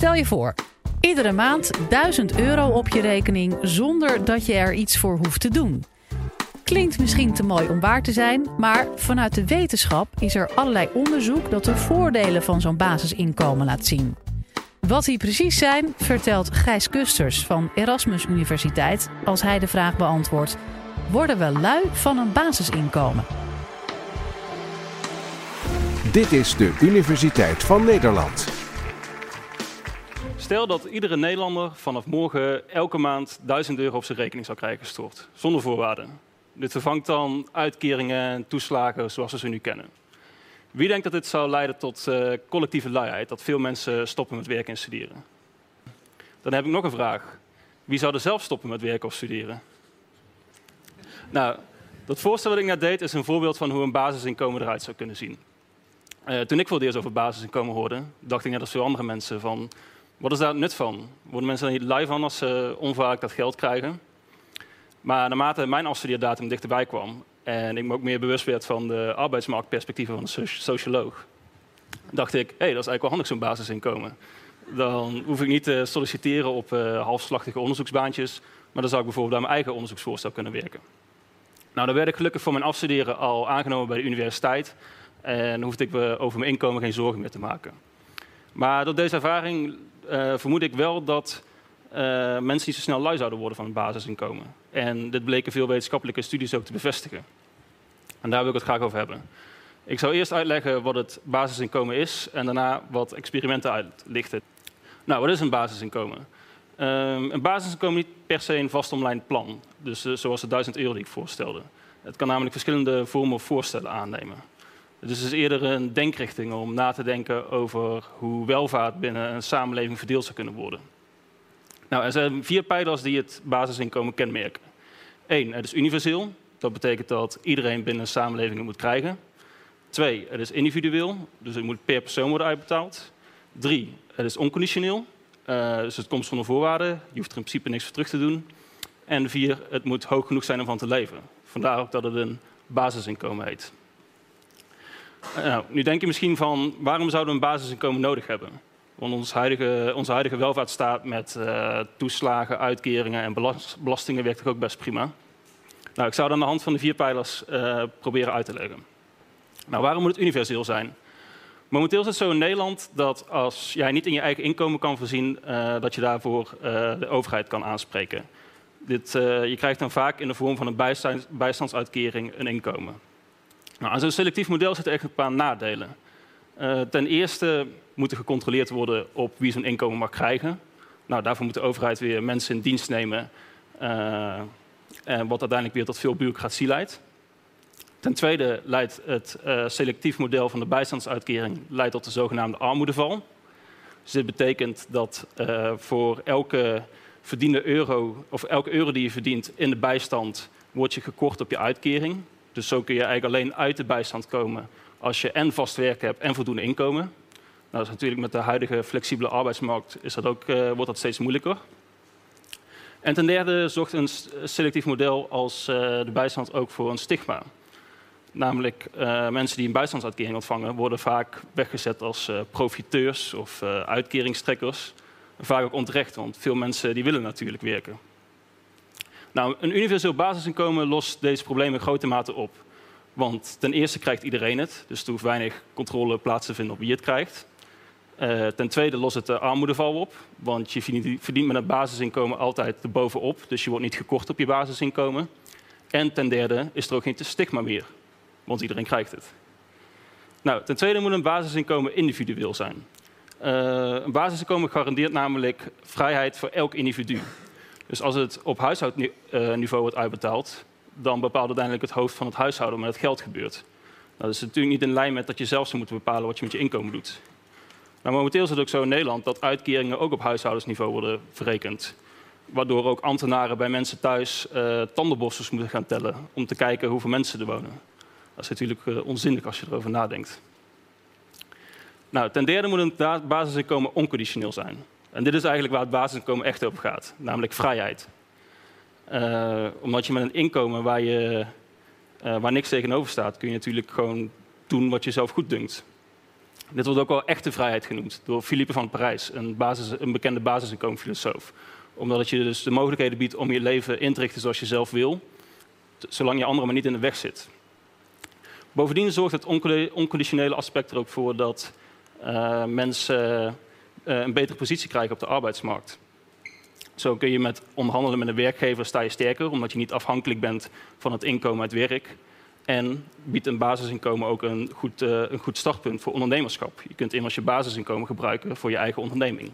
Stel je voor, iedere maand 1000 euro op je rekening zonder dat je er iets voor hoeft te doen. Klinkt misschien te mooi om waar te zijn, maar vanuit de wetenschap is er allerlei onderzoek dat de voordelen van zo'n basisinkomen laat zien. Wat die precies zijn, vertelt Gijs Kusters van Erasmus Universiteit als hij de vraag beantwoordt: worden we lui van een basisinkomen? Dit is de Universiteit van Nederland. Stel dat iedere Nederlander vanaf morgen elke maand 1000 euro op zijn rekening zou krijgen gestort, zonder voorwaarden. Dit vervangt dan uitkeringen en toeslagen zoals we ze nu kennen. Wie denkt dat dit zou leiden tot uh, collectieve luiheid, dat veel mensen stoppen met werken en studeren? Dan heb ik nog een vraag. Wie zou er zelf stoppen met werken of studeren? Nou, dat voorstel wat ik net deed is een voorbeeld van hoe een basisinkomen eruit zou kunnen zien. Uh, toen ik voor het eerst over basisinkomen hoorde, dacht ik net als veel andere mensen van... wat is daar het nut van? Worden mensen er niet lui van als ze onvaak dat geld krijgen? Maar naarmate mijn afstudeerdatum dichterbij kwam en ik me ook meer bewust werd van de arbeidsmarktperspectieven van een socioloog, dacht ik, hé, hey, dat is eigenlijk wel handig zo'n basisinkomen. Dan hoef ik niet te solliciteren op uh, halfslachtige onderzoeksbaantjes, maar dan zou ik bijvoorbeeld aan mijn eigen onderzoeksvoorstel kunnen werken. Nou, dan werd ik gelukkig voor mijn afstuderen al aangenomen bij de universiteit en hoefde ik over mijn inkomen geen zorgen meer te maken. Maar door deze ervaring uh, vermoed ik wel dat uh, mensen niet zo snel lui zouden worden van een basisinkomen. En dit bleken veel wetenschappelijke studies ook te bevestigen. En daar wil ik het graag over hebben. Ik zal eerst uitleggen wat het basisinkomen is en daarna wat experimenten uitlichten. Nou, wat is een basisinkomen? Um, een basisinkomen niet per se een vast omlijnd plan, dus uh, zoals de 1000 euro die ik voorstelde. Het kan namelijk verschillende vormen of voorstellen aannemen. Dus het is eerder een denkrichting om na te denken over hoe welvaart binnen een samenleving verdeeld zou kunnen worden. Nou, er zijn vier pijlers die het basisinkomen kenmerken. Eén, het is universeel. Dat betekent dat iedereen binnen een samenleving het moet krijgen. Twee, het is individueel, dus het moet per persoon worden uitbetaald. Drie, het is onconditioneel, uh, dus het komt zonder voorwaarden. Je hoeft er in principe niks voor terug te doen. En vier, het moet hoog genoeg zijn om van te leven. Vandaar ook dat het een basisinkomen heet. Uh, nou, nu denk je misschien van, waarom zouden we een basisinkomen nodig hebben? Want ons huidige, onze huidige welvaartsstaat met uh, toeslagen, uitkeringen en belastingen werkt ook best prima. Nou, ik zou dan aan de hand van de vier pijlers uh, proberen uit te leggen. Nou, waarom moet het universeel zijn? Momenteel is het zo in Nederland dat als jij niet in je eigen inkomen kan voorzien, dat je daarvoor de overheid kan aanspreken. Dit, je krijgt dan vaak in de vorm van een bijstand, bijstandsuitkering een inkomen. Nou, aan zo'n selectief model zitten echt een paar nadelen. ten eerste moeten gecontroleerd worden op wie zo'n inkomen mag krijgen. Nou, daarvoor moet de overheid weer mensen in dienst nemen, uh, wat uiteindelijk weer tot veel bureaucratie leidt. Ten tweede leidt het uh, selectief model van de bijstandsuitkering leidt tot de zogenaamde armoedeval. Dus dit betekent dat voor elke verdiende euro, of elke euro die je verdient in de bijstand, wordt je gekort op je uitkering. Dus zo kun je eigenlijk alleen uit de bijstand komen als je en vast werk hebt en voldoende inkomen. Nou, dat is natuurlijk met de huidige flexibele arbeidsmarkt is dat ook, uh, wordt dat steeds moeilijker. En ten derde zorgt een selectief model als uh, de bijstand ook voor een stigma. Namelijk uh, mensen die een bijstandsuitkering ontvangen worden vaak weggezet als profiteurs of uitkeringstrekkers. Vaak ook onterecht, want veel mensen die willen natuurlijk werken. Nou, een universeel basisinkomen lost deze problemen in grote mate op. Want ten eerste krijgt iedereen het, dus er hoeft weinig controle plaats te vinden op wie het krijgt. Uh, ten tweede lost het de armoedeval op, want je verdient met een basisinkomen altijd erbovenop, dus je wordt niet gekort op je basisinkomen. En ten derde is er ook geen stigma meer, want iedereen krijgt het. Nou, ten tweede moet een basisinkomen individueel zijn. Uh, een basisinkomen garandeert namelijk vrijheid voor elk individu. Dus als het op huishoudniveau wordt uitbetaald, dan bepaalt uiteindelijk het hoofd van het huishouden met het geld gebeurt. Nou, dat is natuurlijk niet in lijn met dat je zelf zou moeten bepalen wat je met je inkomen doet. Nou, momenteel is het ook zo in Nederland dat uitkeringen ook op huishoudensniveau worden verrekend. Waardoor ook ambtenaren bij mensen thuis uh, tandenborstels moeten gaan tellen om te kijken hoeveel mensen er wonen. Dat is natuurlijk uh, onzinnig als je erover nadenkt. Nou, ten derde moet een basisinkomen onconditioneel zijn. En dit is eigenlijk waar het basisinkomen echt over gaat, namelijk vrijheid. Uh, omdat je met een inkomen waar, je, waar niks tegenover staat, kun je natuurlijk gewoon doen wat je zelf goed dunkt. Dit wordt ook wel echte vrijheid genoemd door Philippe van Parijs, een, basis, een bekende basisinkomenfilosoof. Omdat het je dus de mogelijkheden biedt om je leven in te richten zoals je zelf wil, zolang je anderen maar niet in de weg zit. Bovendien zorgt het onconditionele aspect er ook voor dat uh, mensen een betere positie krijgen op de arbeidsmarkt. Zo kun je met onderhandelen met een werkgever sta je sterker, omdat je niet afhankelijk bent van het inkomen uit werk. En biedt een basisinkomen ook een goed, uh, een goed startpunt voor ondernemerschap. Je kunt immers je basisinkomen gebruiken voor je eigen onderneming.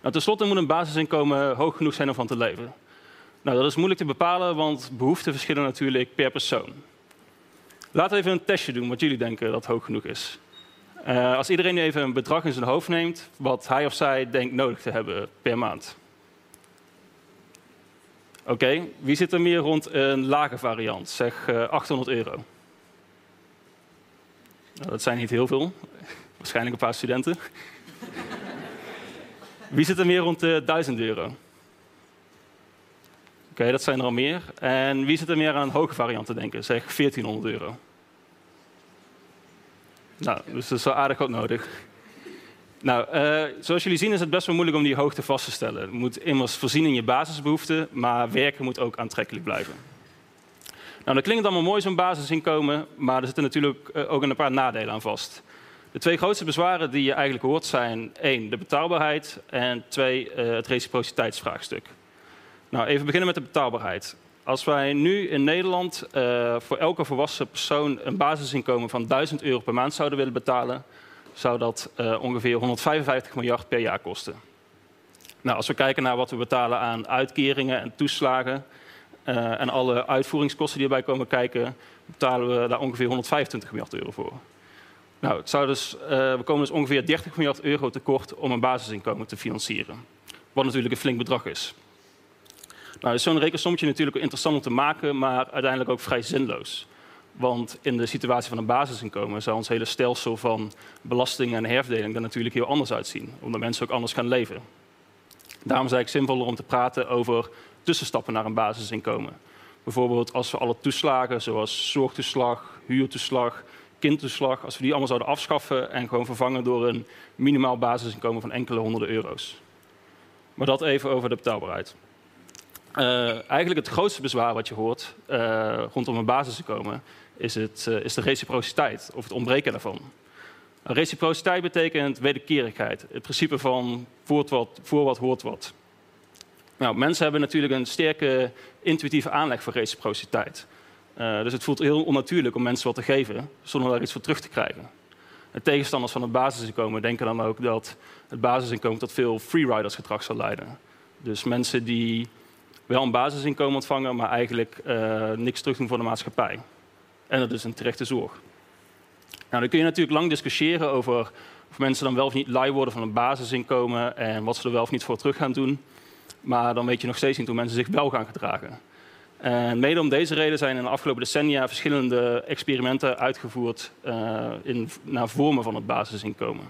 Nou, ten slotte moet een basisinkomen hoog genoeg zijn om van te leven. Nou, dat is moeilijk te bepalen, want behoeften verschillen natuurlijk per persoon. Laten we even een testje doen wat jullie denken dat hoog genoeg is. Uh, als iedereen even een bedrag in zijn hoofd neemt, wat hij of zij denkt nodig te hebben per maand. Oké, wie zit er meer rond een lage variant? Zeg uh, 800 euro. Nou, dat zijn niet heel veel. Waarschijnlijk een paar studenten. wie zit er meer rond de 1000 euro? Oké, dat zijn er al meer. En wie zit er meer aan hoge variant te denken? Zeg 1400 euro. Nou, dus dat is wel aardig wat nodig. Nou, uh, zoals jullie zien is het best wel moeilijk om die hoogte vast te stellen. Je moet immers voorzien in je basisbehoeften, maar werken moet ook aantrekkelijk blijven. Nou, dat klinkt allemaal mooi, zo'n basisinkomen, maar er zitten natuurlijk uh, ook een paar nadelen aan vast. De twee grootste bezwaren die je eigenlijk hoort zijn één, de betaalbaarheid en twee, uh, het reciprociteitsvraagstuk. Nou, even beginnen met de betaalbaarheid. Als wij nu in Nederland uh, voor elke volwassen persoon een basisinkomen van 1000 euro per maand zouden willen betalen, zou dat uh, ongeveer 155 miljard per jaar kosten. Nou, als we kijken naar wat we betalen aan uitkeringen en toeslagen uh, en alle uitvoeringskosten die erbij komen kijken, betalen we daar ongeveer 125 miljard euro voor. Nou, het zou dus, we komen dus ongeveer 30 miljard euro tekort om een basisinkomen te financieren. Wat natuurlijk een flink bedrag is. Nou, is zo'n rekensommetje natuurlijk interessant om te maken, maar uiteindelijk ook vrij zinloos. Want in de situatie van een basisinkomen zou ons hele stelsel van belastingen en herverdeling er natuurlijk heel anders uitzien. Omdat mensen ook anders gaan leven. Daarom is het eigenlijk zinvoller om te praten over tussenstappen naar een basisinkomen. Bijvoorbeeld als we alle toeslagen, zoals zorgtoeslag, huurtoeslag, kindtoeslag, als we die allemaal zouden afschaffen en gewoon vervangen door een minimaal basisinkomen van enkele honderden euro's. Maar dat even over de betaalbaarheid. Uh, eigenlijk het grootste bezwaar wat je hoort uh, rondom een basisinkomen is, het, uh, is de reciprociteit of het ontbreken daarvan. Reciprociteit betekent wederkerigheid. Het principe van voor wat, voor wat hoort wat. Nou, mensen hebben natuurlijk een sterke intuïtieve aanleg voor reciprociteit. dus het voelt heel onnatuurlijk om mensen wat te geven zonder daar iets voor terug te krijgen. De tegenstanders van het basisinkomen denken dan ook dat het basisinkomen tot veel freeriders gedrag zal leiden. Dus mensen die wel een basisinkomen ontvangen, maar eigenlijk uh, niks terug doen voor de maatschappij. En dat is een terechte zorg. Nou, dan kun je natuurlijk lang discussiëren over of mensen dan wel of niet lui worden van een basisinkomen en wat ze er wel of niet voor terug gaan doen. Maar dan weet je nog steeds niet hoe mensen zich wel gaan gedragen. En mede om deze reden zijn in de afgelopen decennia verschillende experimenten uitgevoerd uh, in, naar vormen van het basisinkomen.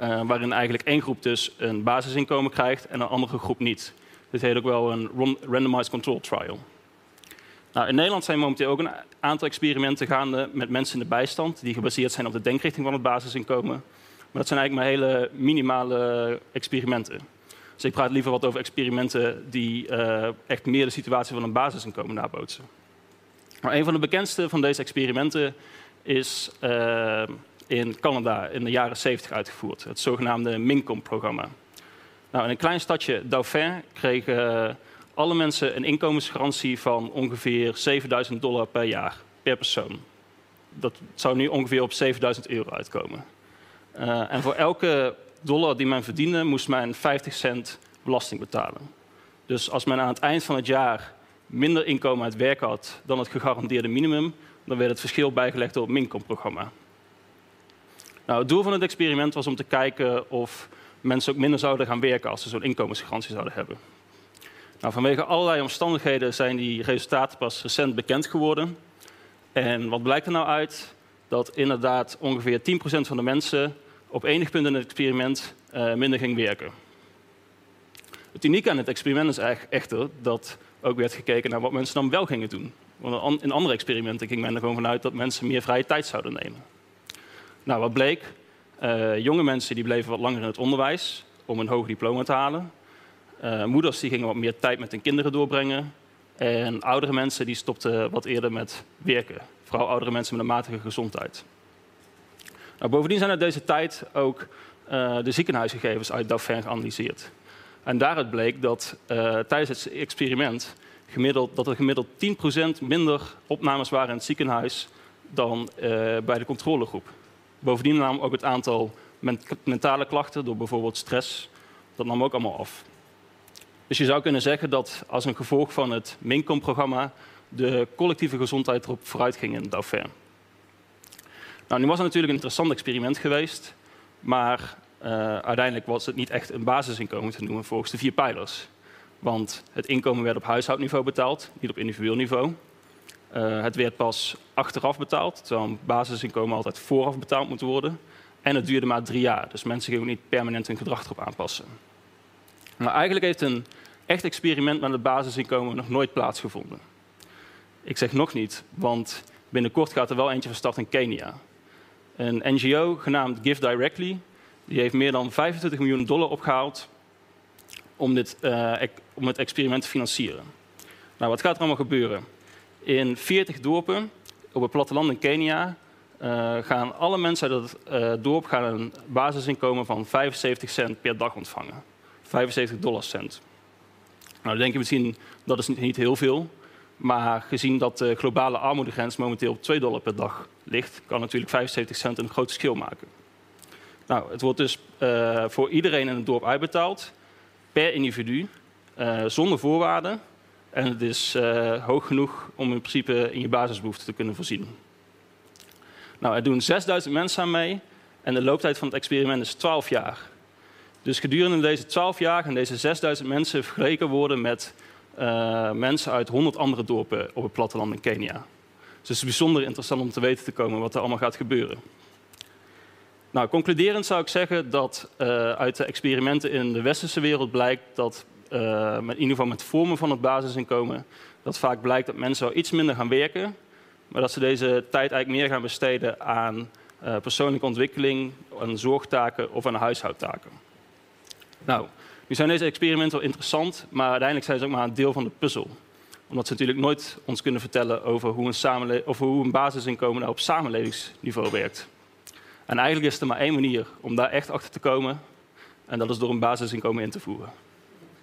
Uh, waarin eigenlijk één groep dus een basisinkomen krijgt en een andere groep niet. Dit heet ook wel een randomized control trial. Nou, in Nederland zijn momenteel ook een aantal experimenten gaande met mensen in de bijstand, die gebaseerd zijn op de denkrichting van het basisinkomen. Maar dat zijn eigenlijk maar hele minimale experimenten. Dus ik praat liever wat over experimenten die uh, echt meer de situatie van een basisinkomen nabootsen. Maar een van de bekendste van deze experimenten is uh, in Canada in de jaren 70 uitgevoerd, het zogenaamde MINCOM-programma. Nou, in een klein stadje Dauphin kregen alle mensen een inkomensgarantie van ongeveer 7000 dollar per jaar per persoon. Dat zou nu ongeveer op 7000 euro uitkomen. Uh, en voor elke dollar die men verdiende, moest men 50 cent belasting betalen. Dus als men aan het eind van het jaar minder inkomen uit werk had dan het gegarandeerde minimum, dan werd het verschil bijgelegd door het Mincom-programma. Nou, het doel van het experiment was om te kijken of mensen ook minder zouden gaan werken als ze zo'n inkomensgarantie zouden hebben. Nou, vanwege allerlei omstandigheden zijn die resultaten pas recent bekend geworden. En wat blijkt er nou uit? Dat inderdaad ongeveer 10% van de mensen op enig punt in het experiment uh, minder ging werken. Het unieke aan het experiment is eigenlijk echter dat ook werd gekeken naar wat mensen dan wel gingen doen. Want in andere experimenten ging men er gewoon vanuit dat mensen meer vrije tijd zouden nemen. Nou, wat bleek? Uh, jonge mensen die bleven wat langer in het onderwijs om een hoog diploma te halen. Uh, moeders die gingen wat meer tijd met hun kinderen doorbrengen. En oudere mensen die stopten wat eerder met werken. Vooral oudere mensen met een matige gezondheid. Nou, bovendien zijn uit deze tijd ook uh, de ziekenhuisgegevens uit Dauphin geanalyseerd. En daaruit bleek dat tijdens het experiment gemiddeld, dat er gemiddeld 10% minder opnames waren in het ziekenhuis dan bij de controlegroep. Bovendien nam ook het aantal mentale klachten door bijvoorbeeld stress, dat nam ook allemaal af. Dus je zou kunnen zeggen dat als een gevolg van het MINCOM-programma de collectieve gezondheid erop vooruit ging in Dauphin. Nou, nu was het natuurlijk een interessant experiment geweest, maar uh, uiteindelijk was het niet echt een basisinkomen te noemen volgens de vier pijlers. Want het inkomen werd op huishoudniveau betaald, niet op individueel niveau. Uh, het werd pas achteraf betaald, terwijl basisinkomen altijd vooraf betaald moet worden. En het duurde maar drie jaar, dus mensen gingen niet permanent hun gedrag erop aanpassen. Maar eigenlijk heeft een echt experiment met het basisinkomen nog nooit plaatsgevonden. Ik zeg nog niet, want binnenkort gaat er wel eentje van start in Kenia. Een NGO genaamd Give Directly, die heeft meer dan 25 miljoen dollar opgehaald om, dit, uh, om het experiment te financieren. Nou, wat gaat er allemaal gebeuren? In 40 dorpen op het platteland in Kenia uh, gaan alle mensen uit het uh, dorp gaan een basisinkomen van 75 cent per dag ontvangen. 75 dollar cent. Nou, dan denk je misschien dat is niet heel veel. Maar gezien dat de globale armoedegrens momenteel op 2 dollar per dag ligt, kan natuurlijk 75 cent een groot verschil maken. Nou, het wordt dus uh, voor iedereen in het dorp uitbetaald, per individu, zonder voorwaarden. En het is uh, hoog genoeg om in principe in je basisbehoeften te kunnen voorzien. Nou, er doen 6000 mensen aan mee en de looptijd van het experiment is 12 jaar. Dus gedurende deze 12 jaar gaan deze 6000 mensen vergeleken worden met uh, mensen uit 100 andere dorpen op het platteland in Kenia. Dus het is bijzonder interessant om te weten te komen wat er allemaal gaat gebeuren. Nou, concluderend zou ik zeggen dat uh, uit de experimenten in de westerse wereld blijkt dat uh, in ieder geval met vormen van het basisinkomen, dat vaak blijkt dat mensen wel iets minder gaan werken, maar dat ze deze tijd eigenlijk meer gaan besteden aan uh, persoonlijke ontwikkeling, aan zorgtaken of aan huishoudtaken. Nou, nu zijn deze experimenten wel interessant, maar uiteindelijk zijn ze ook maar een deel van de puzzel. Omdat ze natuurlijk nooit ons kunnen vertellen over hoe een, of hoe een basisinkomen nou op samenlevingsniveau werkt. En eigenlijk is er maar één manier om daar echt achter te komen, en dat is door een basisinkomen in te voeren.